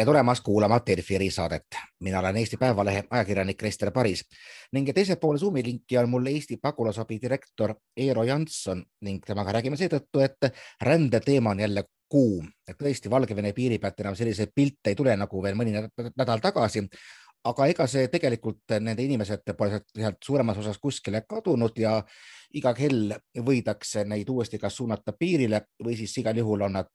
tere tulemast kuulama Delfi erisaadet. mina olen Eesti Päevalehe ajakirjanik Krister Paris ning teisel pool Zoomi linki on mul Eesti pagulasabi direktor Eero Janson ning temaga räägime seetõttu, et rändeteema on jälle kuum. tõesti, Valgevene piiri pealt enam selliseid pilte ei tule nagu veel mõni nädal tagasi. aga ega see tegelikult nende inimesed pole sealt suuremas osas kuskile kadunud ja iga kell võidakse neid uuesti kas suunata piirile või siis igal juhul on nad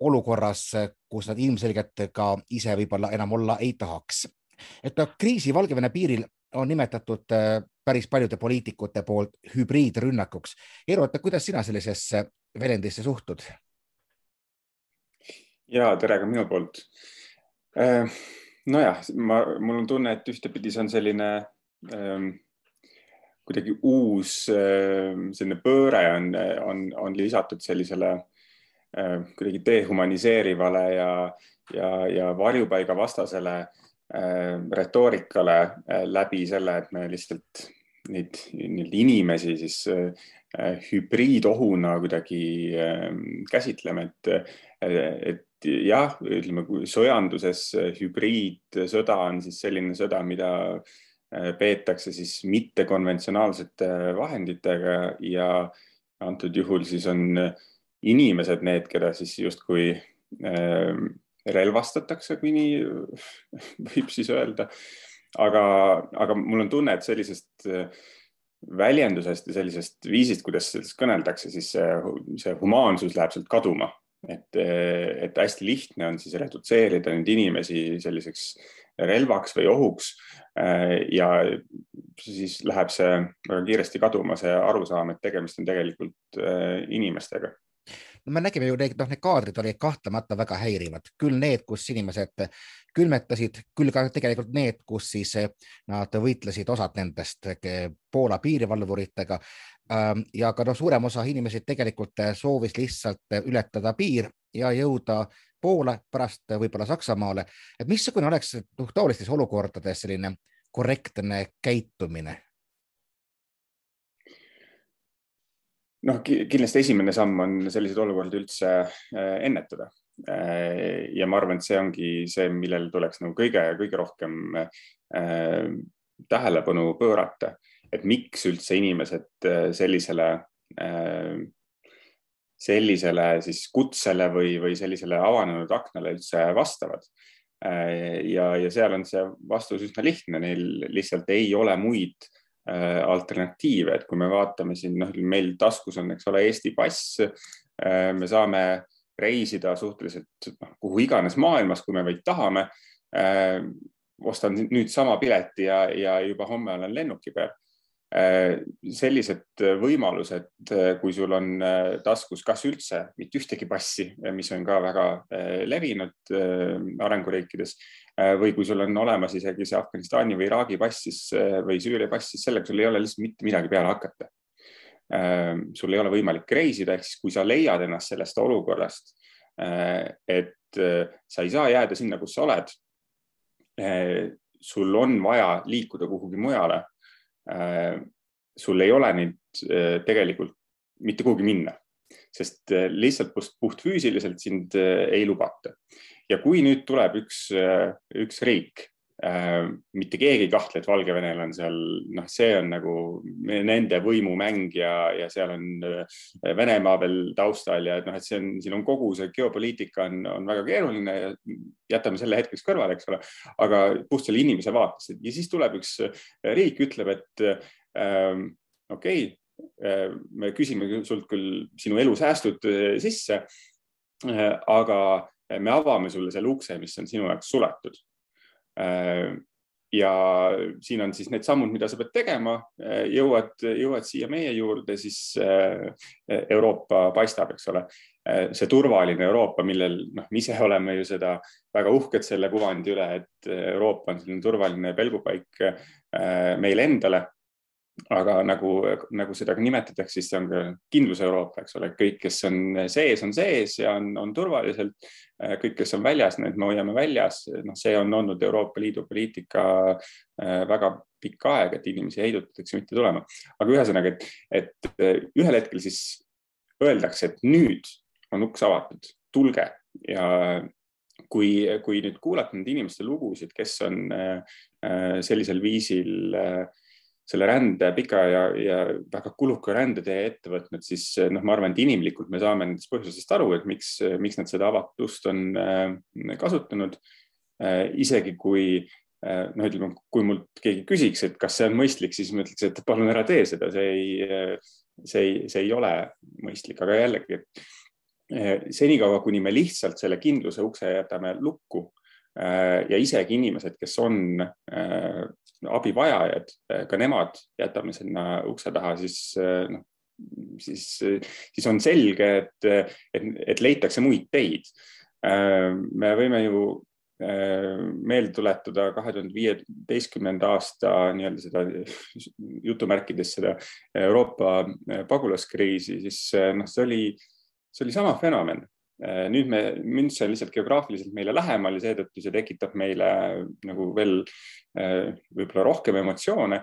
olukorras, kus nad ilmselgelt ka ise võib-olla enam olla ei tahaks. et noh, kriisi Valgevene piiril on nimetatud päris paljude poliitikute poolt hübriidrünnakuks. Eero, et kuidas sina sellisesse väljendisse suhtud? ja tere ka minu poolt. nojah, ma, mul on tunne, et ühtepidi see on selline ähm, kuidagi uus äh, selline pööre on, on, on lisatud sellisele Äh, kuidagi dehumaniseerivale ja, ja, ja varjupaiga vastasele äh, retoorikale äh, läbi selle, et me lihtsalt neid, neid inimesi siis hübriidohuna kuidagi käsitleme, et, et jah, ütleme, sõjanduses hübriidsõda on siis selline sõda, mida peetakse siis mittekonventsionaalsete vahenditega ja antud juhul siis on äh, inimesed need, keda siis justkui äh, relvastatakse, kui nii võib siis öelda. aga, aga mul on tunne, et sellisest äh, väljendusest ja sellisest viisist, kuidas sellest kõneldakse, siis see, see humaansus läheb sealt kaduma. et, et hästi lihtne on siis redutseerida neid inimesi selliseks relvaks või ohuks. Äh, ja siis läheb see väga kiiresti kaduma, see arusaam, et tegemist on tegelikult äh, inimestega me nägime ju neid, noh, need kaadrid olid kahtlemata väga häirivad, küll need, kus inimesed külmetasid, küll ka tegelikult need, kus siis eh, nad võitlesid, osad nendest eh, Poola piirivalvuritega. Ähm, ja ka noh, suurem osa inimesi tegelikult eh, soovis lihtsalt ületada piir ja jõuda Poola, pärast võib-olla Saksamaale. et missugune oleks noh, taolistes olukordades selline korrektne käitumine noh, kindlasti esimene samm on selliseid olukordi üldse äh, ennetada. Äh, ja ma arvan, et see ongi see, millel tuleks nagu kõige-kõige rohkem äh, tähelepanu pöörata, et miks üldse inimesed sellisele, sellisele siis kutsele või, või sellisele avanenud aknale üldse vastavad. ja, ja seal on see vastus üsna lihtne, neil lihtsalt ei ole muid Äh, alternatiive, et kui me vaatame siin, noh, meil taskus on, eks ole, Eesti pass. Äh, me saame reisida suhteliselt noh, kuhu iganes maailmas, kui me vaid tahame. Äh, ostan nüüd sama pileti ja, ja juba homme olen lennuki peal Äh, sellised võimalused, äh, kui sul on äh, taskus kas üldse mitte ühtegi passi, mis on ka väga levinud arenguriikides või kui sul on olemas isegi see Afganistani või Iraagi pass siis või Süüria pass, siis sellega sul ei ole lihtsalt mitte midagi peale hakata. sul ei ole võimalik reisida, ehk siis kui sa leiad ennast sellest olukorrast, et sa ei saa jääda sinna, kus sa oled. sul on vaja liikuda kuhugi mujale Äh, sul ei ole neid äh, tegelikult mitte kuhugi minna, sest äh, lihtsalt puhtfüüsiliselt sind ei lubata. ja kui nüüd tuleb üks, üks riik, mitte keegi ei kahtle, et Valgevenel on seal, noh, see on nagu nende võimumäng ja, ja seal on Venemaa veel taustal ja et noh, et see on, siin on kogu see geopoliitika on, on väga keeruline ja jätame selle hetkeks kõrvale, eks ole, aga puht selle inimese vaates ja siis tuleb üks riik, ütleb, et ähm, okei okay,, me küsime sult küll sinu elusäästud äh, sisse, äh, aga me avame sulle selle ukse, mis on sinu jaoks suletud. Äh, ja siin on siis need sammud, mida sa pead tegema, jõuad, jõuad siia meie juurde, siis Euroopa paistab, eks ole Äh, see turvaline Euroopa, millel noh, me ise oleme ju seda väga uhked selle kuvandi üle, et Euroopa on selline turvaline pelgupaik äh, meile endale. Aga nagu, nagu seda ka nimetatakse, siis see on ka kindluse Euroopa, eks ole, kõik, kes on sees, on sees ja on, on turvaliselt. Äh, kõik, kes on väljas, need me hoiame väljas, noh, see on olnud Euroopa Liidu poliitika väga pikka aega, et inimesi heidutatakse mitte tulema, aga ühesõnaga, et, et ühel hetkel siis öeldakse, et nüüd on uks avatud, tulge ja kui, kui nüüd kuulata nende inimeste lugusid, kes on sellisel viisil selle rände pika ja, ja väga kuluka rändetee ette võtnud, siis noh, ma arvan, et inimlikult me saame nendest põhjusest aru, et miks, miks nad seda avatust on kasutanud. isegi kui noh, ütleme, kui mult keegi küsiks, et kas see on mõistlik, siis ma ütleks, et palun ära tee seda, see ei, see ei, see ei ole mõistlik, aga jällegi, et senikaua, kuni me lihtsalt selle kindluse ukse jätame lukku ja isegi inimesed, kes on abivajajad, ka nemad jätame sinna ukse taha, siis noh, siis, siis on selge, et, et, et leitakse muid teid. me võime ju meelde tuletada kahe tuhande viieteistkümnenda aasta nii-öelda seda jutumärkides seda Euroopa pagulaskriisi, siis noh, see oli, see oli sama fenomen. Nüüd me, München on lihtsalt geograafiliselt meile lähemal ja seetõttu see tekitab meile nagu veel võib-olla rohkem emotsioone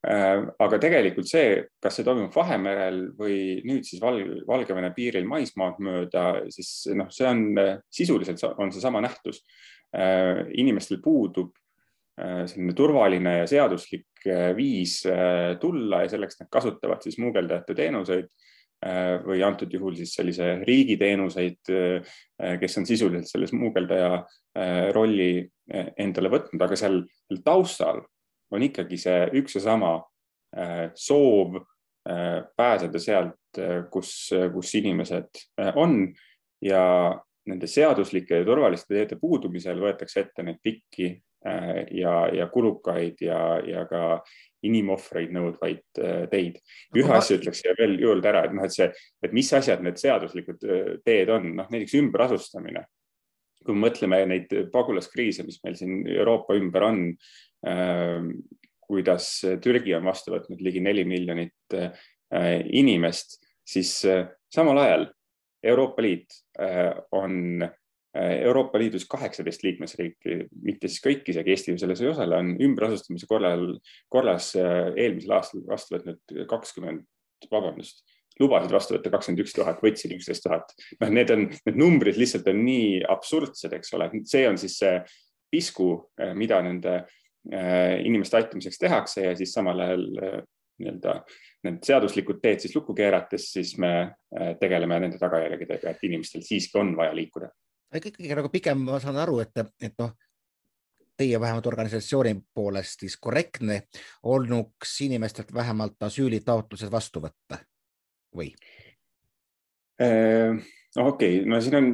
aga tegelikult see, kas see toimub Vahemerel või nüüd siis Val Valgevene piiril maismaad mööda, siis noh, see on sisuliselt on seesama nähtus. Äh, inimestel puudub äh, selline turvaline ja seaduslik äh, viis tulla ja selleks nad kasutavad siis smuugeldajate teenuseid või antud juhul siis sellise riigiteenuseid, kes on sisuliselt selle smuugeldaja rolli endale võtnud, aga seal taustal on ikkagi see üks ja sama soov pääseda sealt, kus, kus inimesed on. Ja nende seaduslike ja turvaliste teede puudumisel võetakse ette neid pikki äh, ja, ja kulukaid ja, ja ka inimohvreid nõudvaid äh, teid. ühe Aga... asja ütleks siia veel juurde ära, et noh, et see, et mis asjad need seaduslikud äh, teed on, noh näiteks ümberasustamine. kui me mõtleme neid pagulaskriise, mis meil siin Euroopa ümber on äh,, kuidas Türgi on vastu võtnud ligi neli miljonit äh, inimest, siis äh, samal ajal Euroopa Liit äh, on Euroopa Liidus kaheksateist liikmesriiki, mitte siis kõik, isegi Eesti ju selles ei osale, on ümberasustamise korral, korras äh, eelmisel aastal vastu võtnud kakskümmend, vabandust, lubasid vastu võtta kakskümmend üks tuhat, võtsid üksteist tuhat. noh, need on, need numbrid lihtsalt on nii absurdsed, eks ole, see on siis see pisku, mida nende inimeste aitamiseks tehakse ja siis samal ajal nii-öelda need seaduslikud teed siis lukku keerates, siis me äh, tegeleme nende tagajärgedega, et inimestel siiski on vaja liikuda. Ikkagi nagu pigem ma saan aru, et, et noh, teie vähemalt organisatsiooni poolest siis korrektne olnuks inimestelt vähemalt asüülitaotlused vastu võtta või? Äh, okei okay., no siin on,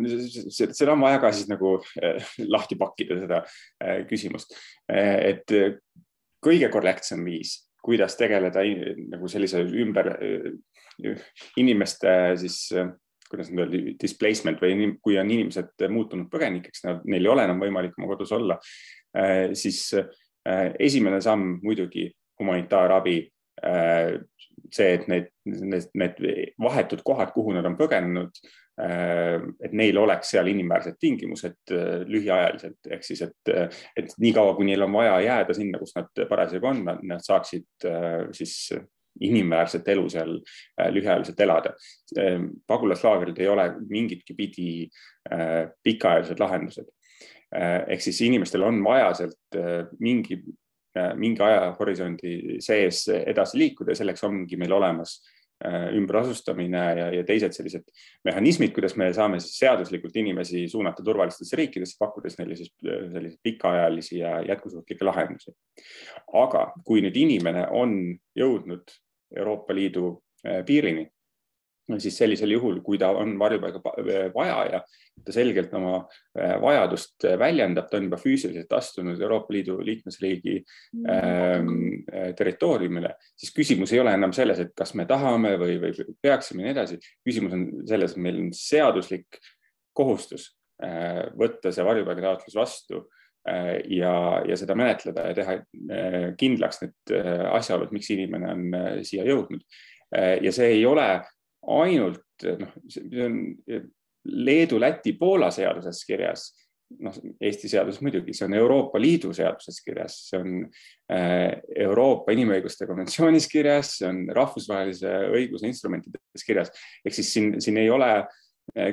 seda on vaja ka siis nagu äh, lahti pakkida, seda küsimust. et kõige korrektsem viis kuidas tegeleda nagu sellise ümber inimeste siis, kuidas nüüd öelda, displacement või kui on inimesed muutunud põgenikeks, neil ei ole enam võimalik oma kodus olla, siis esimene samm muidugi humanitaarabi see, et need, need, need vahetud kohad, kuhu nad on põgenenud, Äh, et neil oleks seal inimväärsed tingimused äh, lühiajaliselt ehk siis, et, et niikaua, kui neil on vaja jääda sinna, kus nad parasjagu on, nad saaksid äh, siis inimväärset elu seal lühiajaliselt elada. pagulaslaagrid ei ole mingitki pidi pikaajalised lahendused. ehk siis inimestel on vaja sealt mingi, mingi ajahorisondi sees edasi liikuda ja selleks ongi meil olemas Äh, ümberasustamine ja, ja teised sellised mehhanismid, kuidas me saame siis seaduslikult inimesi suunata turvalistesse riikidesse, pakkudes neile siis äh, selliseid pikaajalisi ja jätkusuutlikke lahendusi. aga kui nüüd inimene on jõudnud Euroopa Liidu äh, piirini siis sellisel juhul, kui ta on varjupaiga vajaja, ta selgelt oma äh, vajadust väljendab, ta on juba füüsiliselt astunud Euroopa Liidu liikmesriigi ähm, äh, territooriumile, siis küsimus ei ole enam selles, et kas me tahame või, või peaksime ja nii edasi. küsimus on selles, et meil on seaduslik kohustus äh, võtta see varjupaigataotlus vastu äh, ja, ja seda menetleda ja teha äh, kindlaks need äh, asjaolud, miks inimene on siia jõudnud. ja see ei ole ainult noh, see on Leedu, Läti, Poola seaduses kirjas, noh, Eesti seaduses muidugi, see on Euroopa Liidu seaduses kirjas, see on äh, Euroopa Inimõiguste konventsioonis kirjas, see on rahvusvahelise õiguse instrumentides kirjas. ehk siis siin, siin ei ole äh,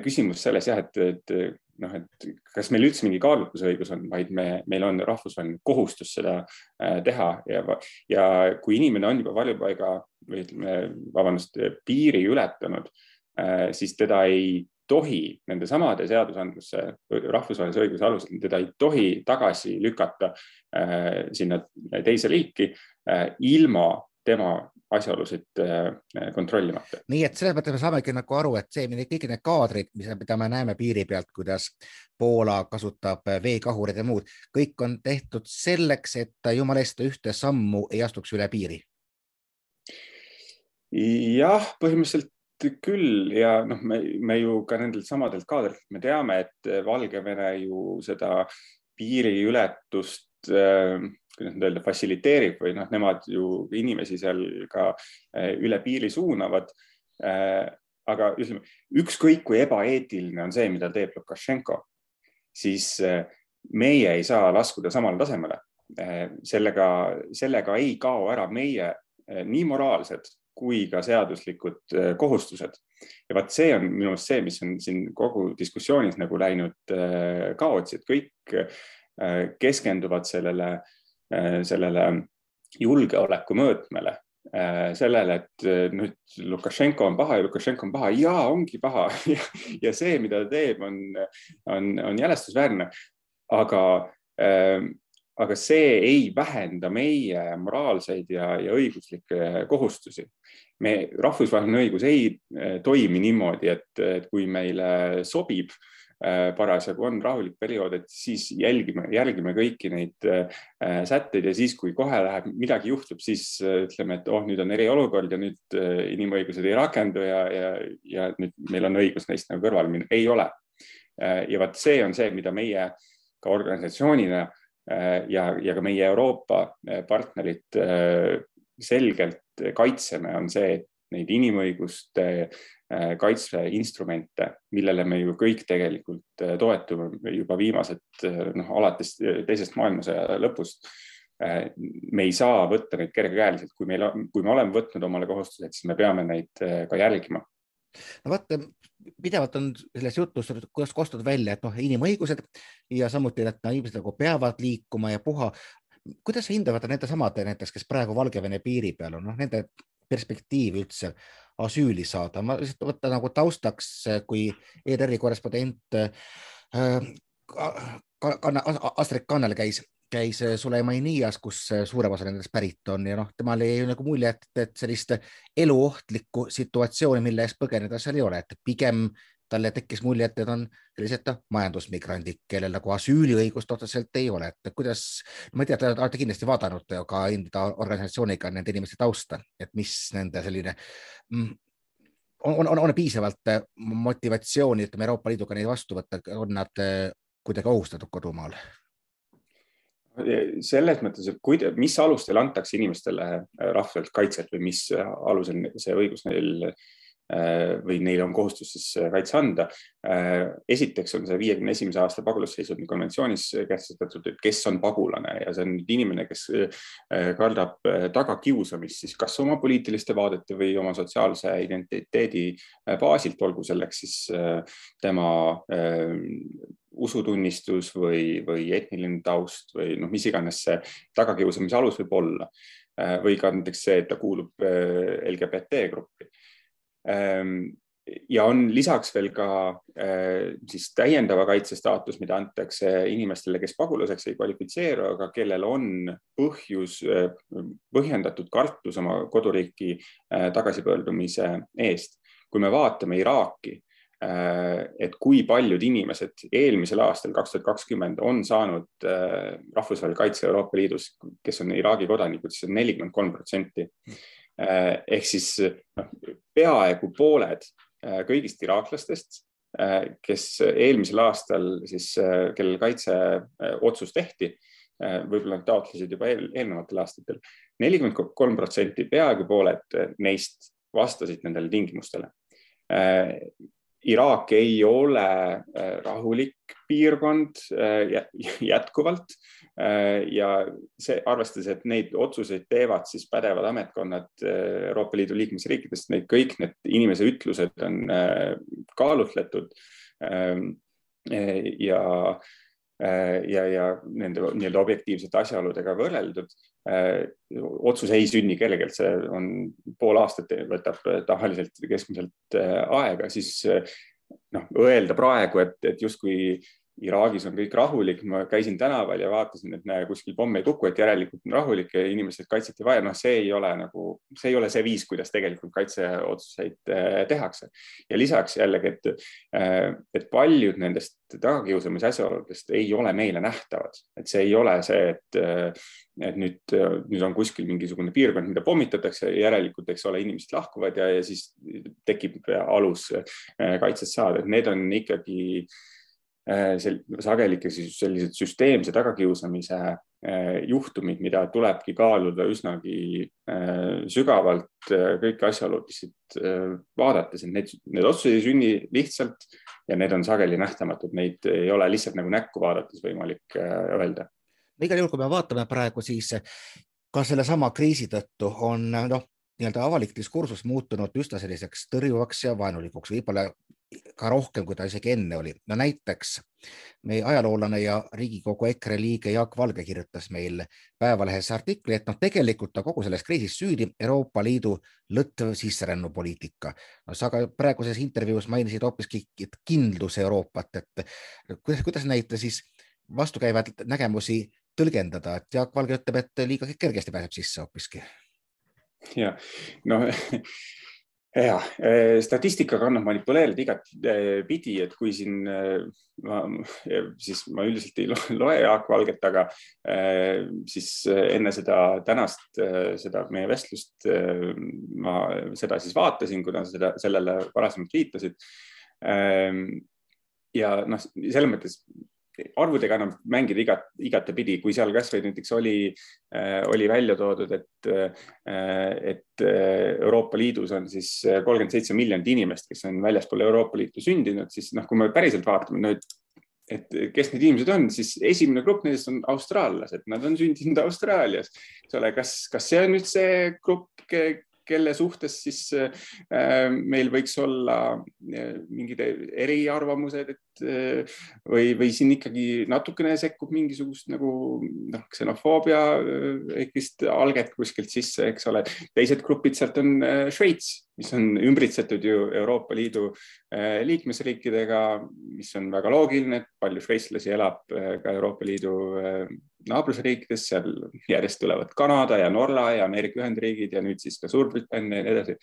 küsimus selles jah, et, et noh, et kas meil üldse mingi kaalutlusõigus on, vaid me, meil on rahvusvaheline kohustus seda teha ja, ja kui inimene on juba varjupaiga või ütleme, vabandust, piiri ületanud, siis teda ei tohi nende samade seadusandluse, rahvusvahelise õiguse alusel, teda ei tohi tagasi lükata äh, sinna teise riiki äh, ilma tema asjaolusid äh, kontrollimata. nii et selles mõttes me saamegi nagu aru, et see, kõik need kaadrid, mida me näeme piiri pealt, kuidas Poola kasutab veekahureid ja muud, kõik on tehtud selleks, et jumala eest ühte sammu ei astuks üle piiri jah, põhimõtteliselt küll ja noh, me, me ju ka nendelt samadelt kaadritelt me teame, et Valgevene ju seda piiriületust äh, kuidas nüüd öelda, fassiliteerib või noh, nemad ju inimesi seal ka äh, üle piiri suunavad äh,. aga ütleme, ükskõik kui ebaeetiline on see, mida teeb Lukašenko, siis äh, meie ei saa laskuda samale tasemele äh,. sellega, sellega ei kao ära meie äh, nii moraalsed kui ka seaduslikud äh, kohustused. ja vaat see on minu arust see, mis on siin kogu diskussioonis nagu läinud äh, kaotsi, et kõik äh, keskenduvad sellele, sellele julgeoleku mõõtmele, sellele, et nüüd Lukašenko on paha ja Lukašenko on paha ja ongi paha ja see, mida ta teeb, on, on, on jälestusväärne. aga aga see ei vähenda meie moraalseid ja, ja õiguslikke kohustusi. me, rahvusvaheline õigus ei toimi niimoodi, et, et kui meile sobib eh, parasjagu on rahulik periood, et siis jälgime, jälgime kõiki neid äh, sätteid ja siis, kui kohe läheb, midagi juhtub, siis äh, ütleme, et oh, nüüd on eriolukord ja nüüd äh, inimõigused ei rakendu ja, ja, ja nüüd meil on õigus neist nagu kõrvale minna. ei ole. ja vot see on see, mida meie ka organisatsioonina Äh, ja, ja ka meie Euroopa äh, partnerid äh, selgelt kaitseme, on see, et neid inimõiguste kaitseinstrumente, millele me ju kõik tegelikult toetume juba viimased noh, alates teisest maailmasõja lõpust. me ei saa võtta neid kergekäeliselt, kui meil, kui me oleme võtnud omale kohustused, siis me peame neid ka jälgima no vaata, pidevalt on selles jutus kostnud välja, et noh, inimõigused ja samuti, et no, inimesed nagu peavad liikuma ja puha. kuidas sa hindavad nende samade näiteks, kes praegu Valgevene piiri peal on, noh, nende perspektiivi üldse asüüli saada, ma lihtsalt võtan nagu taustaks, kui ERR-i korrespondent äh, Astrid Kannel käis käis äh, Suleimanias, kus äh, suurem osa nendest pärit on ja noh, temal jäi nagu mulje, et, et sellist eluohtlikku situatsiooni, mille eest põgeneda seal ei ole, et pigem talle tekkis mulje, et need on sellised noh, majandusmigrandid, kellel nagu asüüliõigust otseselt ei ole, et kuidas, ma ei tea, te olete kindlasti vaadanud ka enda organisatsiooniga nende inimeste tausta, et mis nende selline mm, on, on, on piisavalt äh, motivatsiooni, ütleme Euroopa Liiduga neid vastu võtta, on nad kuidagi ohustatud kodumaal? Selles mõttes, et kuida-, mis alustel antakse inimestele rahvusvahelist kaitset või mis alusel see õigus neil äh, või neil on kohustus siis äh, kaitse anda. esiteks on see viiekümne esimese aasta pagulasseisundi konventsioonis kehtestatud, et kes on pagulane ja see on inimene, kes kardab tagakiusamist siis kas oma poliitiliste vaadete või oma sotsiaalse identiteedi baasilt, olgu selleks siis tema usutunnistus või, või etniline taust või noh, mis iganes see tagakiusamise alus võib olla. Äh, või ka näiteks see, et ta kuulub äh, LGBT gruppi. Ähm, ja on lisaks veel ka äh, siis täiendava kaitse staatus, mida antakse inimestele, kes pagulaseks ei kvalifitseeru, aga kellel on põhjus, põhjendatud kartus oma koduriiki tagasipöördumise eest. kui me vaatame Iraaki et kui paljud inimesed eelmisel aastal, kaks tuhat kakskümmend, on saanud rahvusvahelise kaitse Euroopa Liidus, kes on Iraagi kodanikud, siis on nelikümmend kolm protsenti. Äh, ehk siis noh, peaaegu pooled kõigist iraaklastest, kes eelmisel aastal siis, kellel kaitseotsus tehti, võib-olla nad taotlesid juba eel, eelnevatel aastatel, nelikümmend kolm protsenti, peaaegu pooled neist vastasid nendele tingimustele Iraak ei ole äh, rahulik piirkond äh, jätkuvalt äh, ja see, arvestades, et neid otsuseid teevad siis pädevad ametkonnad Euroopa Liidu liikmesriikidest, need kõik need inimese ütlused on kaalutletud. Ähm, ja, ja, ja nende nii-öelda objektiivsete asjaoludega võrreldud. Otsus ei sünni kellelgi, see on pool aastat, võtab tavaliselt keskmiselt aega, siis noh, öelda praegu, et, et justkui Iraagis on kõik rahulik, ma käisin tänaval ja vaatasin, et näe, kuskil pomm ei kuku, et järelikult on rahulik ja inimesed kaitset ei vaja. noh, see ei ole nagu, see ei ole see viis, kuidas tegelikult kaitseotsuseid äh, tehakse. ja lisaks jällegi, et, äh, et paljud nendest tagakiusamise asjaoludest ei ole meile nähtavad, et see ei ole see, et, äh, et nüüd, nüüd on kuskil mingisugune piirkond, mida pommitatakse, järelikult, eks ole, inimesed lahkuvad ja, ja siis tekib alus kaitset saada, et need on ikkagi äh, sageli ikka siis sellised süsteemse tagakiusamise äh, juhtumid, mida tulebki kaaluda üsnagi äh, sügavalt kõiki asjaolusid vaadates, et need, need otsused ei sünni lihtsalt ja need on sageli nähtamatud, neid ei ole lihtsalt nagu näkku vaadates võimalik öelda. igal juhul, kui me vaatame praegu, siis ka sellesama kriisi tõttu on noh, nii-öelda avalik diskursus muutunud üsna selliseks tõrjuvaks ja vaenulikuks, võib-olla ka rohkem, kui ta isegi enne oli. no näiteks meie ajaloolane ja Riigikogu EKRE liige Jaak Valge kirjutas meil Päevalehes artikli, et noh, tegelikult on kogu selles kriisis süüdi Euroopa Liidu lõtv sisserännupoliitika. no sa ka praeguses intervjuus mainisid hoopiski kindlus Euroopat, et kuidas, kuidas neid siis vastukäivaid nägemusi tõlgendada, et Jaak Valge ütleb, et liiga kergesti pääseb sisse hoopiski. ja noh ja eh, statistikaga annab manipuleerida igatpidi, eh, et kui siin eh, ma, siis ma üldiselt ei loe Jaak Valget, aga siis enne seda tänast, seda meie vestlust ma seda siis vaatasin, kuna seda sellele varasemalt viitasid. ja noh, selles mõttes arvudega annab mängida igat, igatepidi, kui seal kasvõi näiteks oli, äh, oli välja toodud, et, äh, et äh, Euroopa Liidus on siis kolmkümmend seitse miljonit inimest, kes on väljaspool Euroopa Liitu sündinud, siis noh, kui me päriselt vaatame, et et kes need inimesed on, siis esimene grupp nendest on austraallased, nad on sündinud Austraalias, eks ole, kas, kas see on nüüd see grupp, kelle suhtes siis äh, meil võiks olla äh, mingid eriarvamused, et äh, või, või siin ikkagi natukene sekkub mingisugust nagu noh, ksenofoobia ikkist alget kuskilt sisse, eks ole. teised grupid sealt on Šveits, mis on ümbritsetud ju Euroopa Liidu liikmesriikidega, mis on väga loogiline, et palju šveitslasi elab ka Euroopa Liidu naabrusriikides, seal järjest tulevad Kanada ja Norra ja Ameerika Ühendriigid ja nüüd siis ka Suurbritannia ja nii edasi.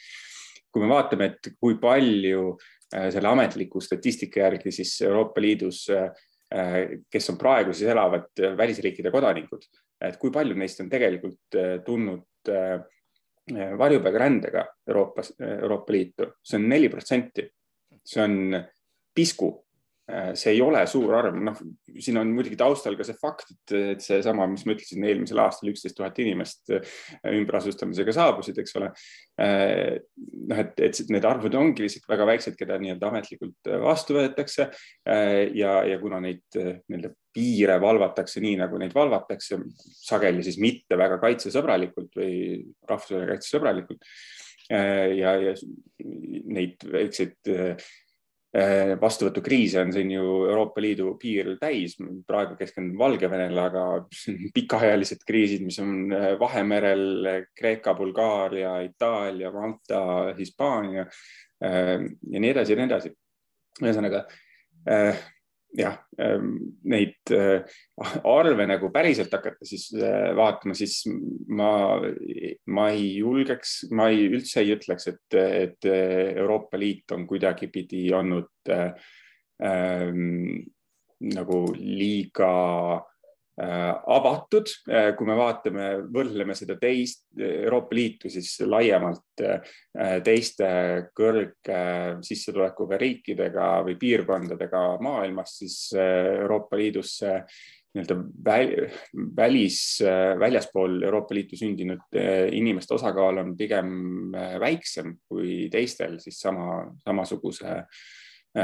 kui me vaatame, et kui palju äh, selle ametliku statistika järgi siis Euroopa Liidus, äh, kes on praegu siis elavad välisriikide kodanikud, et kui palju neist on tegelikult äh, tulnud varjupaigarändega Euroopas, Euroopa Liitu, see on neli protsenti. see on pisku Äh, see ei ole suur arv, noh, siin on muidugi taustal ka see fakt, et, et seesama, mis ma ütlesin, eelmisel aastal üksteist tuhat inimest äh, ümberasustamisega saabusid, eks ole. Äh, noh, et, et need arvud ongi lihtsalt väga väiksed, keda nii-öelda ametlikult vastu võetakse ja, ja kuna neid nii-öelda piire valvatakse nii, nagu neid valvatakse, sageli siis mitte väga kaitsesõbralikult või rahvusvahelise kaitse sõbralikult ja, ja neid väikseid Äh, vastuvõtukriise on siin ju Euroopa Liidu piir täis, praegu keskendun Valgevenele, aga pikaajalised kriisid, mis on äh, Vahemerel, Kreeka, Bulgaaria, Itaalia, Malta, Hispaania ja nii edasi ja nii edasi. ühesõnaga jah, ähm, neid äh, arve nagu päriselt hakata siis äh, vaatama, siis ma, ma ei julgeks, ma ei, üldse ei ütleks, et, et Euroopa Liit on kuidagipidi olnud äh, ähm, nagu liiga Äh, avatud, äh, kui me vaatame, võrdleme seda teist Euroopa Liitu siis laiemalt äh, teiste kõrge sissetulekuga riikidega või piirkondadega maailmas, siis Euroopa Liidus nii-öelda välis, väljaspool Euroopa Liitu sündinud inimeste osakaal on pigem väiksem kui teistel siis sama, samasuguse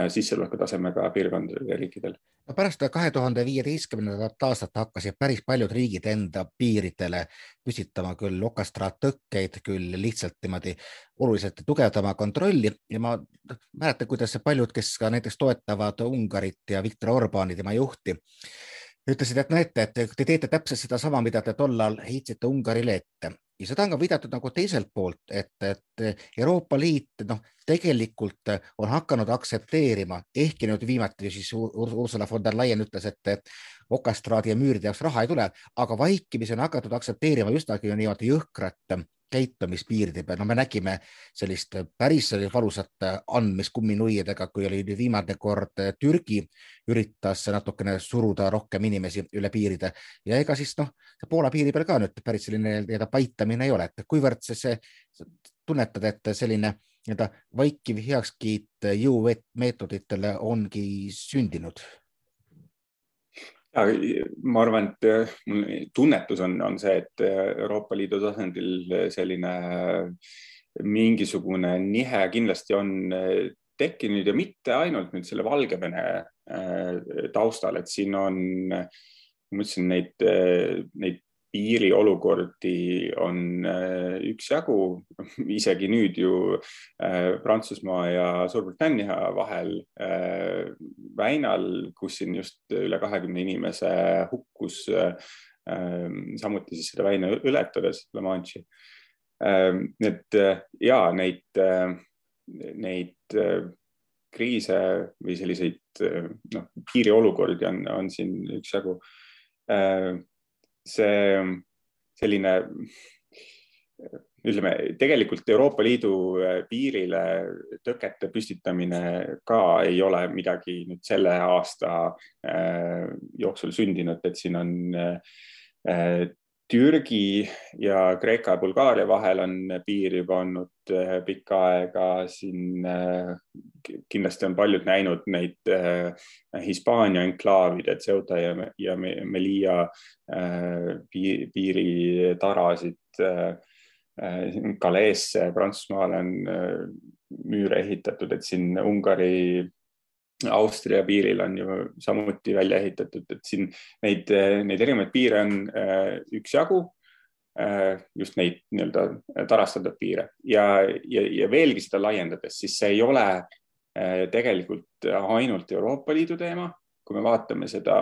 sissetulekutasemega piirkondadel ja riikidel. No pärast kahe tuhande viieteistkümnendat aastat hakkasid päris paljud riigid enda piiridele püstitama küll okastraattõkkeid, küll lihtsalt niimoodi oluliselt tugevdama kontrolli. Ja ma mäletan, kuidas paljud, kes ka näiteks toetavad Ungarit ja Viktor Orbani, tema juhti, ütlesid, et näete, et te teete täpselt sedasama, mida te tollal heitsite Ungarile ette ja seda on ka viidatud nagu teiselt poolt, et, et Euroopa Liit noh, tegelikult on hakanud aktsepteerima, ehkki nüüd viimati siis Ursula von der Leyen ütles, et okastraadi ja müüride jaoks raha ei tule, aga vaikimisi on hakatud aktsepteerima justagi niimoodi jõhkrat käitumispiiride peal, no me nägime sellist päris valusat andmist kumminuiadega, kui oli viimane kord Türgi üritas natukene suruda rohkem inimesi üle piiride. Ja ega siis noh, Poola piiri peal ka nüüd päris selline nii-öelda paitamine ei ole, et kuivõrd see, see tunnetad, et selline nii-öelda vaikiv heakskiit jõumeetoditele ongi sündinud ma arvan, et äh, mul tunnetus on, on see, et äh, Euroopa Liidu tasandil selline mingisugune nihe kindlasti on tekkinud ja mitte ainult nüüd selle Valgevene taustal, et siin on, ma ütlesin, neid, neid piiriolukordi on äh, üksjagu, isegi nüüd ju äh, Prantsusmaa ja Suurbritannia vahel äh, väinal, kus siin just üle kahekümne inimese hukkus samuti siis seda väina ületades La Manche'i. et ja neid, neid kriise või selliseid noh, piiriolukordi on, on siin üksjagu see selline ütleme, tegelikult Euroopa Liidu äh, piirile tõkete püstitamine ka ei ole midagi nüüd selle aasta äh, jooksul sündinud, et siin on äh, Türgi ja Kreeka ja Bulgaaria vahel on piir juba olnud äh, pikka aega, siin äh, kindlasti on paljud näinud neid äh, Hispaania enklaavide, Ceuta ja, ja Melilla piiritarasid. Galeesse Prantsusmaale on müüre ehitatud, et siin Ungari Austria piiril on ju samuti välja ehitatud, et siin neid, neid erinevaid piire on äh, üksjagu, äh, just neid nii-öelda tarastatud piire. Ja, ja, ja veelgi seda laiendades, siis see ei ole äh, tegelikult ainult Euroopa Liidu teema, kui me vaatame seda,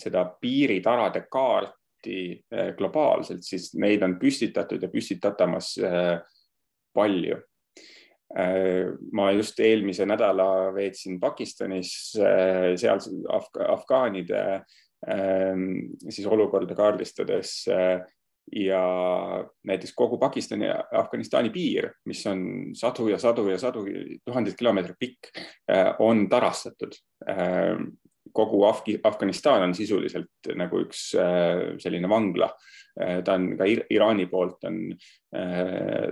seda piiritarade kaarti globaalselt, siis neid on püstitatud ja püstitatamas palju ma just eelmise nädala veetsin Pakistanis, äh, seal Afga, afgaanide ähm, siis olukorda kaardistades äh, ja näiteks kogu Pakistani ja Afganistani piir, mis on sadu ja sadu ja sadu, tuhandeid kilomeetreid pikk, on tarastatud. Kogu Afgi, Afganistan on sisuliselt nagu üks selline vangla. ta on ka Iraani poolt on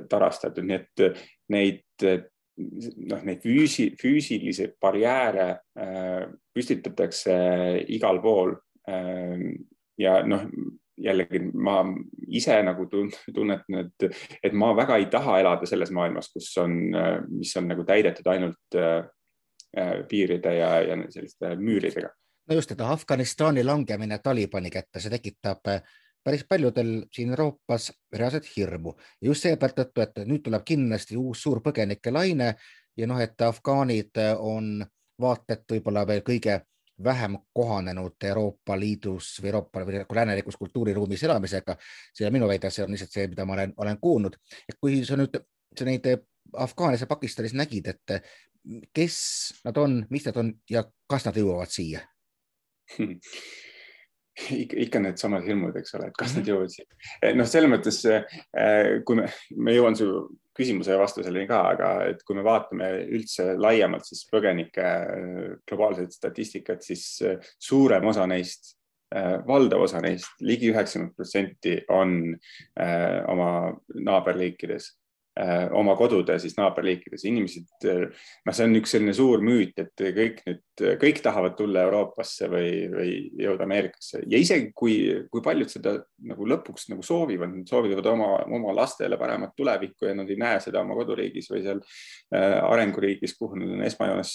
tarastatud, nii et neid noh, neid füüsi, füüsilisi barjääre äh, püstitatakse igal pool äh,. ja noh, jällegi ma ise nagu tunnetan, et, et ma väga ei taha elada selles maailmas, kus on, mis on nagu täidetud ainult äh, piiride ja, ja selliste müüridega. no just, et Afganistani langemine Talibani kätte, see tekitab äh, päris paljudel siin Euroopas reaalset hirmu ja just seetõttu, et nüüd tuleb kindlasti uus suur põgenike laine ja noh, et afgaanid on vaata et võib-olla veel kõige vähem kohanenud Euroopa Liidus või Euroopa või nagu läänelikus kultuuriruumis elamisega. see minu väide, see on lihtsalt see, mida ma olen, olen kuulnud. et kui sa nüüd sa neid Afgaanis ja Pakistanis nägid, et kes nad on, mis nad on ja kas nad jõuavad siia ikka, ikka needsamad hirmud, eks ole, et kas nad mhm. jõuavad siia. Eh, noh, selles mõttes, eh, kui me, me jõuan su küsimuse vastuseni ka, aga et kui me vaatame üldse laiemalt, siis põgenike eh, globaalset statistikat, siis suurem osa neist, valdav osa neist ligi, ligi üheksakümmend protsenti on oma naaberriikides oma kodude siis naaberriikides, inimesed, äh, noh, see on üks selline suur müüt, et kõik nüüd, kõik tahavad tulla Euroopasse või, või jõuda Ameerikasse. Ja isegi kui, kui paljud seda nagu lõpuks nagu soovivad, nad soovivad oma, oma lastele paremat tulevikku ja nad ei näe seda oma koduriigis või seal äh, arenguriigis, kuhu nad on esmajoones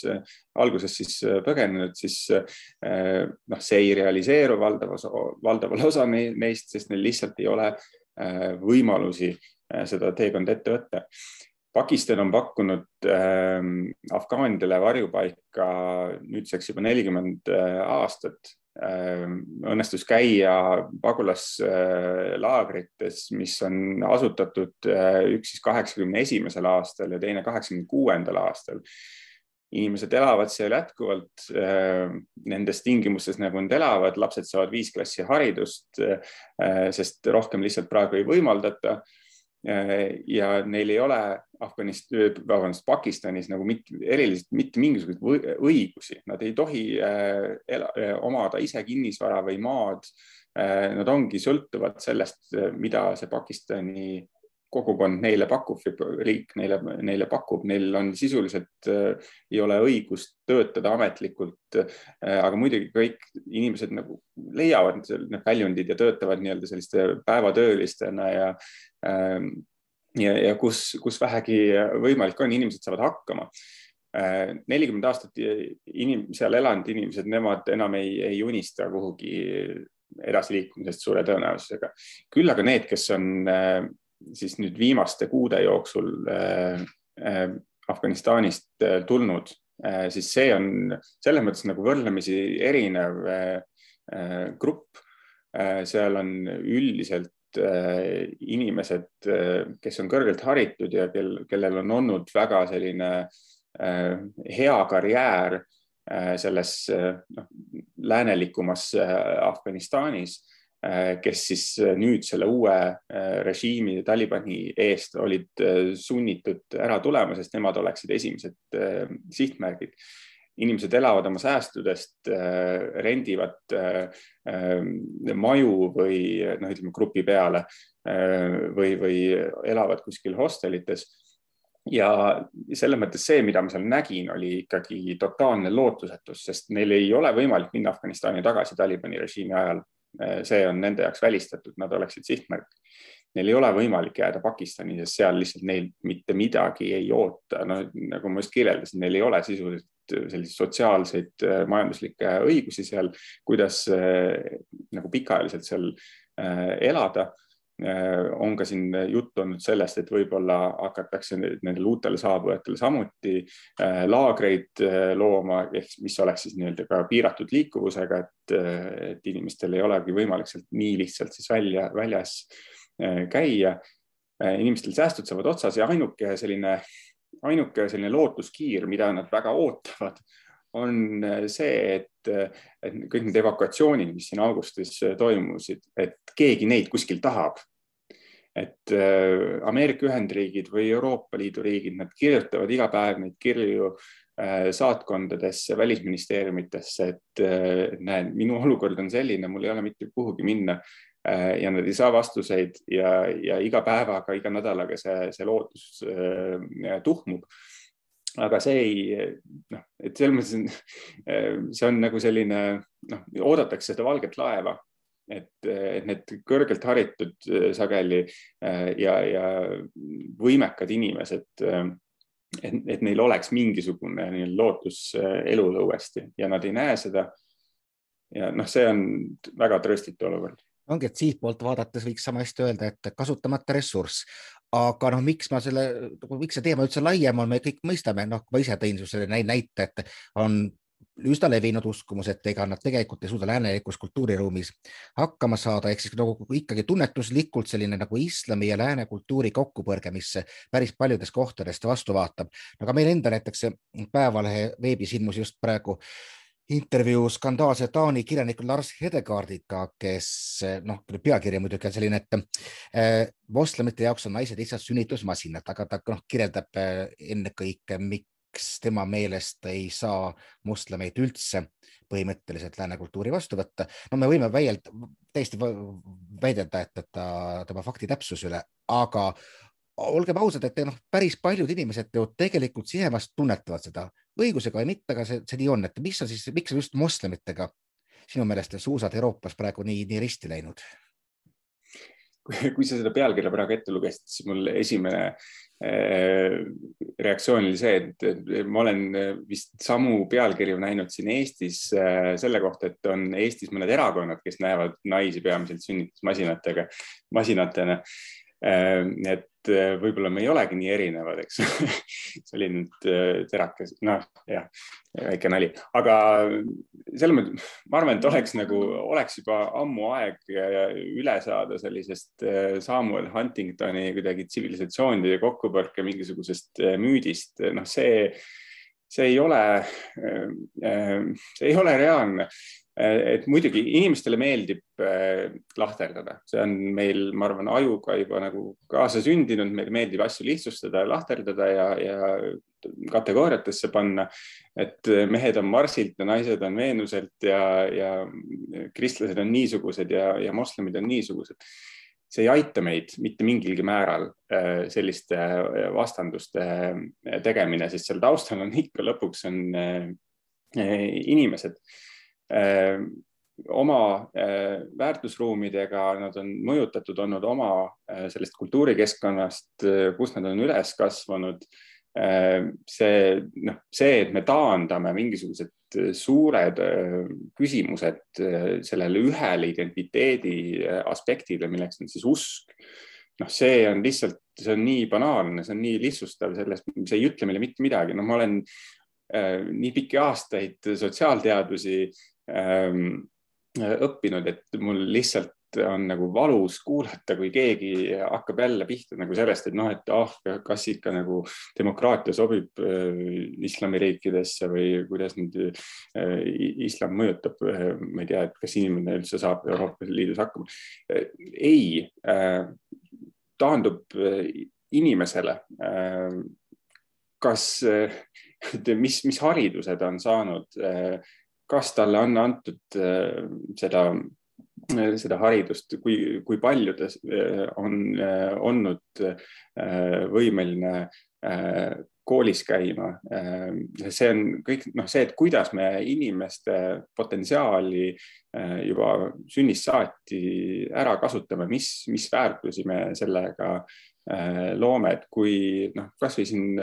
alguses siis põgenenud, siis noh, see ei realiseeru valdav osa, valdaval osa neist, sest neil lihtsalt ei ole võimalusi Äh, seda teekonda ette võtta. Pakistan on pakkunud äh, afgaanidele varjupaika nüüdseks juba nelikümmend äh, aastat äh,. õnnestus käia pagulaslaagrites, mis on asutatud äh, üks siis kaheksakümne esimesel aastal ja teine kaheksakümne kuuendal aastal inimesed elavad seal jätkuvalt äh, nendes tingimustes, nagu nad elavad, lapsed saavad viis klassi haridust, äh, sest rohkem lihtsalt praegu ei võimaldata Äh, ja neil ei ole Afganist, vabandust, Pakistanis nagu mitte, eriliselt mitte mingisuguseid õigusi, nad ei tohi äh, ela, äh, omada ise kinnisvara või maad. Nad ongi sõltuvad sellest, mida see Pakistani kogukond neile pakub, riik neile, neile pakub, neil on sisuliselt äh, ei ole õigust töötada ametlikult äh,. aga muidugi kõik inimesed nagu leiavad need väljundid ja töötavad nii-öelda selliste päevatöölistena ja äh,. ja, ja kus, kus vähegi võimalik on, inimesed saavad hakkama äh, nelikümmend aastat inim, seal elanud inimesed, nemad enam ei, ei unista kuhugi edasiliikumisest suure tõenäosusega. küll aga need, kes on äh, siis nüüd viimaste kuude jooksul äh, äh, Afganistanist äh, tulnud, siis see on selles mõttes nagu võrdlemisi erinev grupp. seal on üldiselt inimesed, kes on kõrgelt haritud ja kel, kellel on olnud väga selline hea karjäär selles noh, läänelikumas Afganistanis kes siis äh, nüüd selle uue äh, režiimi Talibani eest olid sunnitud ära tulema, sest nemad oleksid esimesed sihtmärgid. inimesed elavad oma säästudest, rendivad maju või noh, ütleme grupi peale või, või elavad kuskil hostelites ja selles mõttes see, mida ma seal nägin, oli ikkagi totaalne lootusetus, sest neil ei ole võimalik minna Afganistani tagasi Talibani režiimi ajal see on nende jaoks välistatud, nad oleksid sihtmärk. Neil ei ole võimalik jääda Pakistani, sest seal lihtsalt neil mitte midagi ei oota, no nagu ma just kirjeldasin, neil ei ole sisuliselt selliseid sotsiaalseid eh, majanduslikke õigusi seal, kuidas nagu pikaajaliselt seal elada Äh, on ka siin juttu olnud sellest, et võib-olla hakatakse nendele uutele saabujatele samuti äh, laagreid äh, looma, ehk mis oleks siis nii-öelda ka piiratud liikuvusega, et, et inimestel ei olegi võimalik sealt nii lihtsalt siis välja, väljas käia. inimestel säästud saavad otsas ja ainuke selline, ainuke selline lootuskiir, mida nad väga ootavad, on see, et, et kõik need evakuatsioonid, mis siin augustis toimusid, et keegi neid kuskil tahab. et äh, Ameerika Ühendriigid või Euroopa Liidu riigid, nad kirjutavad iga päev neid kirju äh, saatkondadesse, välisministeeriumitesse, et äh, näed, minu olukord on selline, mul ei ole mitte kuhugi minna ja nad ei saa vastuseid ja, ja iga päevaga, iga nädalaga see, see lootus tuhmub aga see ei, noh, et selles mõttes see on nagu selline, noh, oodatakse seda valget laeva, et, et need kõrgelt haritud sageli ja, ja võimekad inimesed, et, et neil oleks mingisugune lootus elule uuesti ja nad ei näe seda. ja noh, see on väga trööstitu olukord ongi, et siitpoolt vaadates võiks sama hästi öelda, et kasutamata ressurss, aga noh, miks ma selle, miks see teema üldse laiem on, me kõik mõistame, noh, ma ise tõin selle näite, et on üsna levinud uskumus, et ega nad tegelikult ei suuda läänelikus kultuuriruumis hakkama saada, ehk siis nagu ikkagi tunnetuslikult selline nagu islami ja lääne kultuuri kokkupõrge, mis päris paljudes kohtades vastu vaatab. aga meil enda näiteks Päevalehe veebis ilmus just praegu äh, intervjuu skandaalse Taani kirjaniku Lars Hedegaardiga, kes noh, pealkiri muidugi on selline, et äh, moslemite jaoks on naised lihtsalt sünnitusmasinad, aga ta noh, kirjeldab äh, ennekõike, miks tema meelest ei saa moslemeid üldse põhimõtteliselt lääne kultuuri vastu võtta. no me võime väielda, täiesti väidelda, et, et ta, tema fakti täpsuse üle, aga olgem ausad, et noh, päris paljud inimesed ju tegelikult sisemast tunnetavad seda õigusega või mitte, aga see, see nii on, et mis on siis, miks on just moslemitega sinu meelest suusad Euroopas praegu nii, nii risti läinud? kui sa seda pealkirja praegu ette lugesid, siis mul esimene äh, reaktsioon oli see, et ma olen vist samu pealkirju näinud siin Eestis äh, selle kohta, et on Eestis mõned erakonnad, kes näevad naisi peamiselt sünnitusmasinatega, masinatena. Äh, et Äh, võib-olla me ei olegi nii erinevad, eks. See oli nüüd äh, terakas, noh jah, väike nali, aga selles mõttes ma arvan, et oleks nagu, oleks juba ammu aeg üle saada sellisest äh, Samuel Huntingtoni kuidagi tsivilisatsioonide kokkupõrke mingisugusest müüdist, noh, see, see ei ole, see ei ole reaalne. Äh, et muidugi inimestele meeldib äh, lahterdada, see on meil, ma arvan, ajuga juba nagu kaasasündinud, meile meeldib asju lihtsustada lahterdada ja, ja kategooriatesse panna. et mehed on Marsilt ja naised on Veenuselt ja, ja kristlased on niisugused ja, ja moslemid on niisugused. see ei aita meid mitte mingilgi määral äh, selliste vastanduste tegemine, sest seal taustal on ikka lõpuks on inimesed Äh, oma äh, väärtusruumidega, nad on mõjutatud olnud oma äh, sellest kultuurikeskkonnast, kus nad on üles kasvanud. see, noh, see, et me taandame mingisugused suured küsimused sellele ühele identiteedi aspektile, milleks on siis usk. noh, see on lihtsalt, see on nii banaalne, see on nii lihtsustav sellest, see ei ütle meile mitte midagi, no ma olen nii pikki aastaid sotsiaalteadusi Ähm, õppinud, et mul lihtsalt on nagu valus kuulata, kui keegi hakkab jälle pihta nagu sellest, et noh, et ah, kas ikka nagu demokraatia sobib äh, islamiriikidesse või kuidas nüüd äh, islam mõjutab äh,, ma ei tea, et kas inimene üldse saab Euroopa Liidus hakkama. Äh, ei äh,, taandub äh, inimesele. kas, mis, mis hariduse ta on saanud kas talle on antud äh, seda, äh, seda haridust, kui, kui palju ta äh, on olnud võimeline koolis käima. see on kõik noh, see, et kuidas me inimeste potentsiaali juba sünnist saati ära kasutame, mis, mis väärtusi me sellega loome, et kui noh, kasvõi siin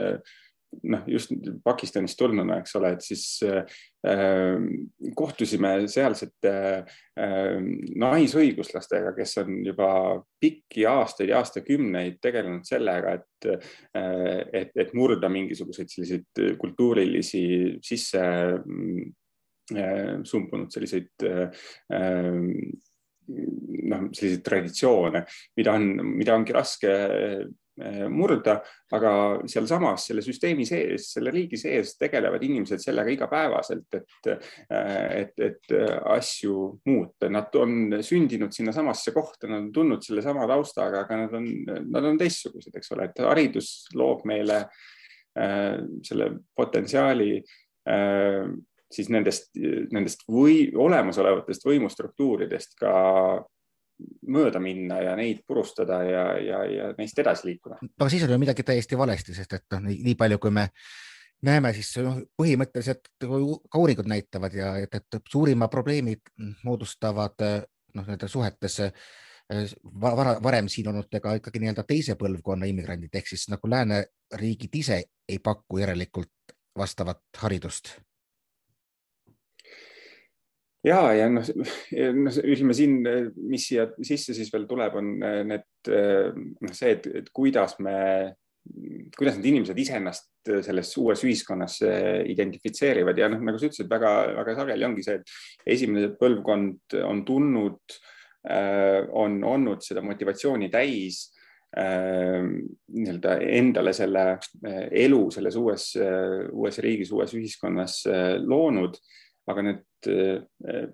noh, just Pakistanist tulnuna, eks ole, et siis äh, kohtusime sealsete äh, naisõiguslastega, kes on juba pikki aastaid ja aastakümneid tegelenud sellega, et äh,, et, et murda mingisuguseid selliseid kultuurilisi sisse äh, sumbunud selliseid äh, noh, selliseid traditsioone, mida on, mida ongi raske murda, aga sealsamas selle süsteemi sees, selle riigi sees tegelevad inimesed sellega igapäevaselt, et, eh, et, et asju muuta. Nad on sündinud sinnasamasse kohta, nad on tulnud sellesama taustaga, aga nad on, nad on teistsugused, eks ole, et haridus loob meile selle potentsiaali siis nendest, nendest või olemasolevatest võimustruktuuridest ka mööda minna ja neid purustada ja, ja, ja neist edasi liikuda. aga siis on ju midagi täiesti valesti, sest et noh, nii palju, kui me näeme, siis noh, põhimõtteliselt ka uuringud näitavad ja et, et suurima probleemid moodustavad noh, nende suhetes vara, varem siin olnudega ikkagi nii-öelda teise põlvkonna immigrandid ehk siis nagu lääneriigid ise ei paku järelikult vastavat haridust ja, ja noh, noh, ütleme siin, mis siia sisse siis veel tuleb, on eh, need eh, noh, see, et, et kuidas me, kuidas need inimesed iseennast selles uues ühiskonnas eh, identifitseerivad. Ja noh, nagu sa ütlesid, väga-väga sageli ongi see, et esimene põlvkond on tundnud, on olnud seda motivatsiooni täis nii-öelda endale selle elu selles uues, uues riigis, uues ühiskonnas loonud. Aga need, eh,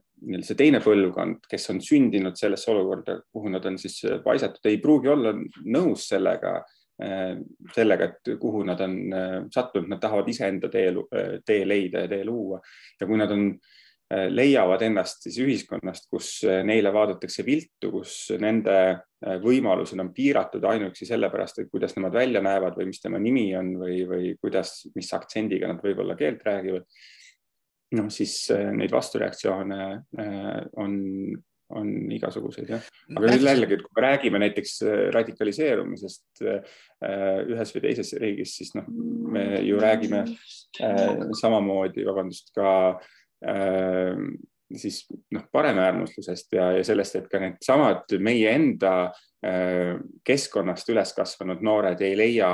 see teine põlvkond, kes on sündinud sellesse olukorda, kuhu nad on siis paisatud, ei pruugi olla nõus sellega, eh, sellega, et kuhu nad on eh, sattunud, nad tahavad iseenda tee, tee leida ja tee luua ja kui nad on leiavad ennast siis ühiskonnast, kus neile vaadatakse viltu, kus nende võimalused on piiratud ainuüksi sellepärast, et kuidas nemad välja näevad või mis tema nimi on või, või kuidas, mis aktsendiga nad võib-olla keelt räägivad. Noh, siis neid vastureaktsioone on on igasuguseid jah, aga nüüd jällegi, et kui me räägime näiteks äh, radikaliseerumisest äh, ühes või teises riigis, siis noh, me ju räägime äh, samamoodi, vabandust, ka siis noh, paremäärmuslusest ja, ja sellest, et ka needsamad meie enda keskkonnast üles kasvanud noored ei leia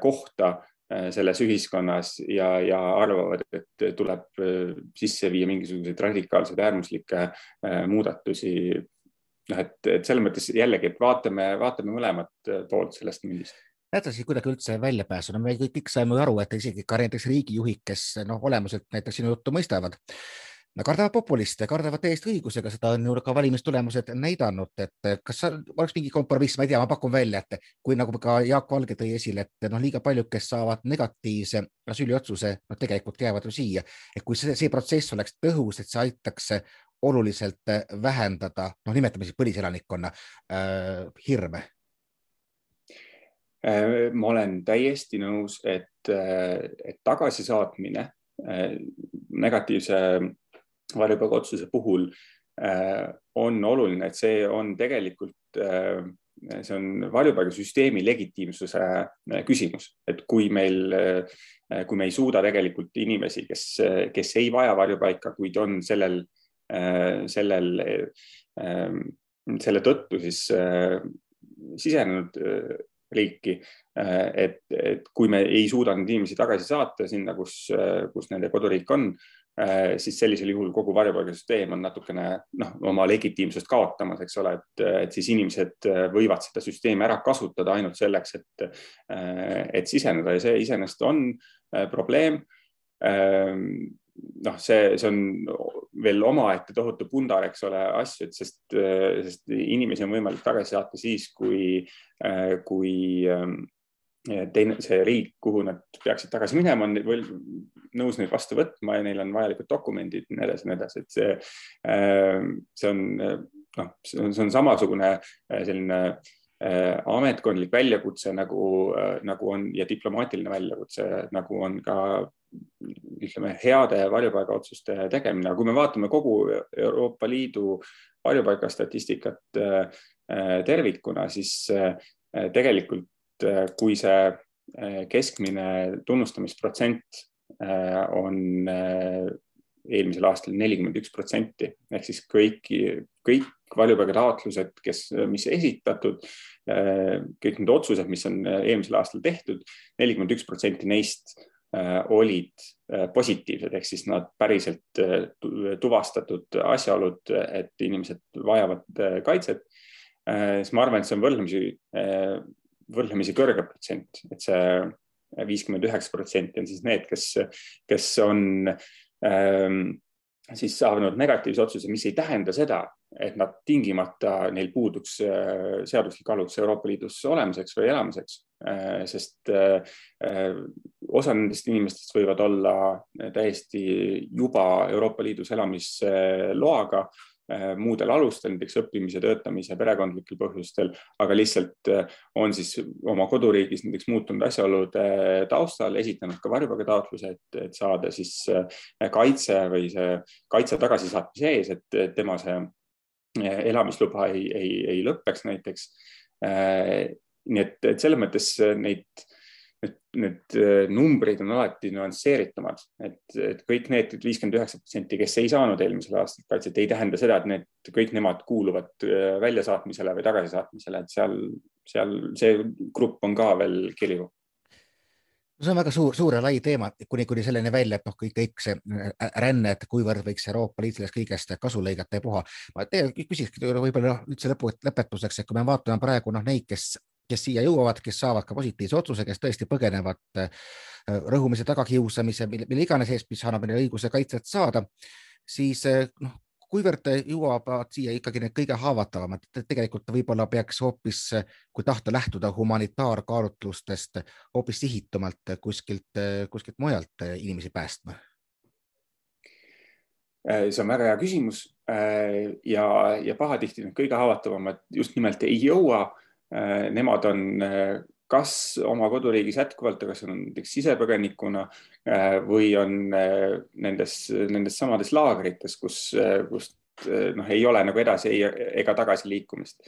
kohta Äh, selles ühiskonnas ja, ja arvavad, et tuleb äh, sisse viia mingisuguseid radikaalseid äärmuslikke äh, muudatusi. noh, et, et selles mõttes jällegi, et vaatame, vaatame mõlemat poolt sellest mündist näete siis kuidagi üldse väljapääsu, no me kõik, kõik saime ju aru, et isegi ka näiteks riigijuhid, kes noh, olemuselt näiteks sinu juttu mõistavad, no kardavad populiste, kardavad täiesti õigusega, seda on ju ka valimistulemused näidanud, et kas oleks mingi kompromiss, ma ei tea, ma pakun välja, et kui nagu ka Jaak Valge tõi esile, et noh, liiga paljud, kes saavad negatiivse asüüliotsuse, no tegelikult jäävad ju siia, et kui see, see protsess oleks tõhus, et see aitaks oluliselt vähendada, noh, nimetame siis põliselanikkonna äh, hirme. Äh, ma olen täiesti nõus, et, äh, et tagasisaatmine äh, negatiivse varjupaigaotsuse puhul äh, on oluline, et see on tegelikult, äh, see on varjupaigasüsteemi legitiimsuse äh, küsimus, et kui meil, kui me ei suuda tegelikult inimesi, kes, kes ei vaja varjupaika, kuid on sellel, sellel, selle tõttu siis sisenenud riiki, et, et kui me ei suuda neid inimesi tagasi saata sinna, kus, kus nende koduriik on, siis sellisel juhul kogu varjupaigasüsteem on natukene noh, oma legitiimsust kaotamas, eks ole, et, et siis inimesed äh, võivad seda süsteemi ära kasutada ainult selleks, et, äh, et siseneda ja see iseenesest on probleem. Ähm, noh, see, see on veel omaette tohutu pundar, eks ole, asju, et sest, sest inimesi on võimalik tagasi saata siis, kui, kui ähm, teine, see riik, kuhu nad peaksid tagasi minema, on nõus neid vastu võtma ja neil on vajalikud dokumendid ja nii edasi ja nii edasi, et see, äh, see on noh, see on, samasugune äh, selline äh, ametkondlik väljakutse nagu, nagu on ja diplomaatiline väljakutse, nagu on ka ütleme, heade varjupaigaotsuste tegemine, aga kui me vaatame kogu Euroopa Liidu varjupaigastatistikat tervikuna, siis tegelikult kui see äh, keskmine tunnustamisprotsent äh, on eelmisel aastal nelikümmend üks protsenti ehk siis kõiki, kõik varjupaigataotlused, kes, mis esitatud, kõik need otsused, mis on eelmisel aastal tehtud, nelikümmend üks protsenti neist olid positiivsed, ehk siis nad päriselt tuvastatud asjaolud, et inimesed vajavad kaitset. siis ma arvan, et see on võrdlemisi võrdlemisi kõrge protsent, et see viiskümmend üheksa protsenti on siis need, kes, kes on ähm, siis saanud negatiivse otsuse, mis ei tähenda seda, et nad tingimata, neil puuduks äh, seaduslik alus Euroopa Liidus olemiseks või elamiseks äh,, sest äh, osa nendest inimestest võivad olla täiesti juba Euroopa Liidus elamisloaga muudel alustel, näiteks õppimise, töötamise, perekondlikel põhjustel, aga lihtsalt äh, on siis oma koduriigis näiteks muutunud asjaolude taustal esitanud ka varjupaigataotluse, et, et saada siis äh, kaitse või see kaitse tagasisaatmise ees, et tema see elamisluba ei, ei, ei lõpeks näiteks. nii et, et selles mõttes neid need, need äh, numbrid on alati nüansseeritumad, et, et kõik need viiskümmend üheksa protsenti, kes ei saanud eelmisel aastal kaitset, ei tähenda seda, et need, kõik nemad kuuluvad äh, väljasaatmisele või tagasisaatmisele, et seal, seal see grupp on ka veel kirju see on väga suur, suur ja lai teema, kuni, kuni selleni välja, et noh, kõik, kõik see äh, ränne, et kuivõrd võiks Euroopa Liit sellest kõigest kasu lõigata ja puha. ma tegelikult küsikski võib-olla noh, üldse lõpu, lõpetuseks, et kui me vaatame praegu noh, neid, kes kes siia jõuavad, kes saavad ka positiivse otsuse, kes tõesti põgenevad äh, rõhumise, tagakiusamise, mille iganes eest, mis annab neile õiguse kaitset saada, siis äh, noh, kuivõrd jõuavad siia ikkagi need kõige haavatavamad, tegelikult võib-olla peaks hoopis, kui tahta lähtuda humanitaarkaalutlustest, hoopis sihitumalt kuskilt, kuskilt mujalt inimesi päästma see on väga hea küsimus ja, ja pahatihti need kõige haavatavamad just nimelt ei jõua. Nemad on kas oma koduriigis jätkuvalt, kas on näiteks sisepõgenikuna või on nendes, nendes samades laagrites, kus, kust noh, ei ole nagu edasi ega tagasi liikumist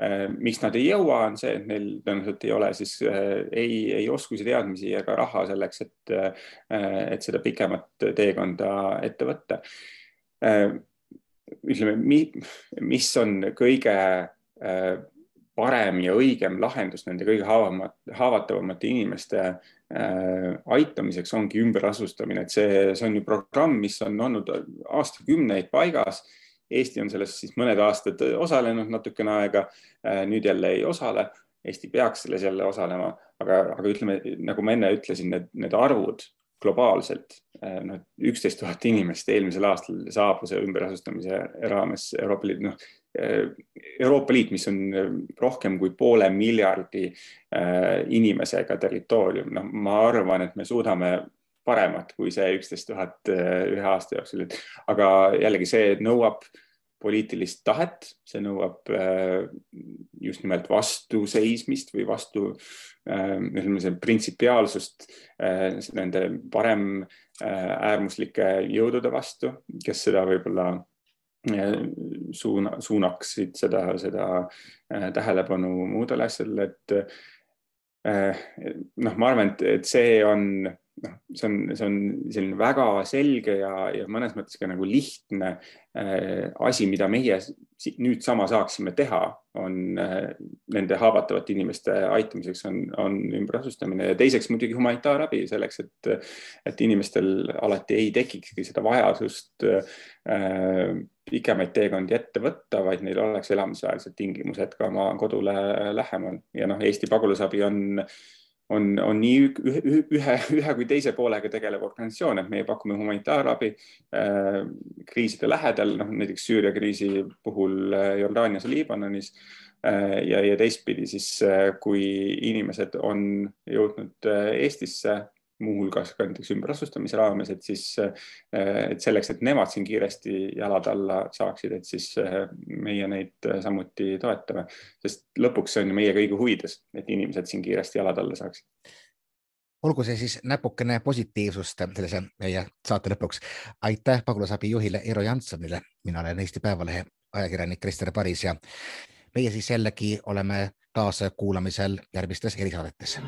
Äh, miks nad ei jõua, on see, et neil tõenäoliselt ei ole siis äh, ei, ei oskusi, teadmisi ega raha selleks, et, äh, et seda pikemat teekonda ette võtta. ütleme, mis on kõige parem ja õigem lahendus nende kõige haavatavamate inimeste aitamiseks ongi ümberasustamine, et see, see on ju programm, mis on olnud aastakümneid paigas. Eesti on selles siis mõned aastad osalenud natukene aega, äh, nüüd jälle ei osale. Eesti peaks selles jälle osalema, aga, aga ütleme, nagu ma enne ütlesin, need, need arvud globaalselt, äh, noh, üksteist tuhat inimest eelmisel aastal saabus ümberasustamise raames Euroopa Liidu, noh, äh, Euroopa Liit, mis on rohkem kui poole miljardi inimesega territoorium, noh, ma arvan, et me suudame paremat kui see üksteist tuhat ühe aasta jooksul, et aga jällegi see nõuab poliitilist tahet, see nõuab just nimelt vastuseismist või vastu, ütleme see printsipiaalsust nende parem äärmuslike jõudude vastu, kes seda võib-olla suuna, suunaksid seda, seda tähelepanu muudele asjadele, et noh, ma arvan, et, et see on noh, see on, see on selline väga selge ja, ja mõnes mõttes ka nagu lihtne äh, asi, mida meie nüüd sama saaksime teha, on äh, nende haavatavate inimeste aitamiseks on, on ümberasustamine ja teiseks muidugi humanitaarabi selleks, et, et inimestel alati ei tekikski seda vajadust äh, pikemaid teekondi ette võtta, vaid neil oleks elamisväärsed tingimused ka oma kodule lähemal. Ja noh, Eesti pagulasabi on on, on nii ühe, ühe, ühe kui teise poolega tegelev organisatsioon, et meie pakume humanitaarabi äh, kriiside lähedal, noh näiteks Süüria kriisi puhul äh, Jordaanias ja Liibanonis äh, ja, ja teistpidi siis äh,, kui inimesed on jõudnud äh, Eestisse muuhulgas ka näiteks ümberasustamise raames, et siis, et selleks, et nemad siin kiiresti jalad alla saaksid, et siis meie neid samuti toetame, sest lõpuks see on ju meie kõigi huvides, et inimesed siin kiiresti jalad alla saaksid olgu see siis näpukene positiivsust sellise meie saate lõpuks. aitäh pagulasabi juhile Eero Jansonile, mina olen Eesti Päevalehe ajakirjanik Krister Paris ja meie siis jällegi oleme taas kuulamisel järgmistes erisaadetes.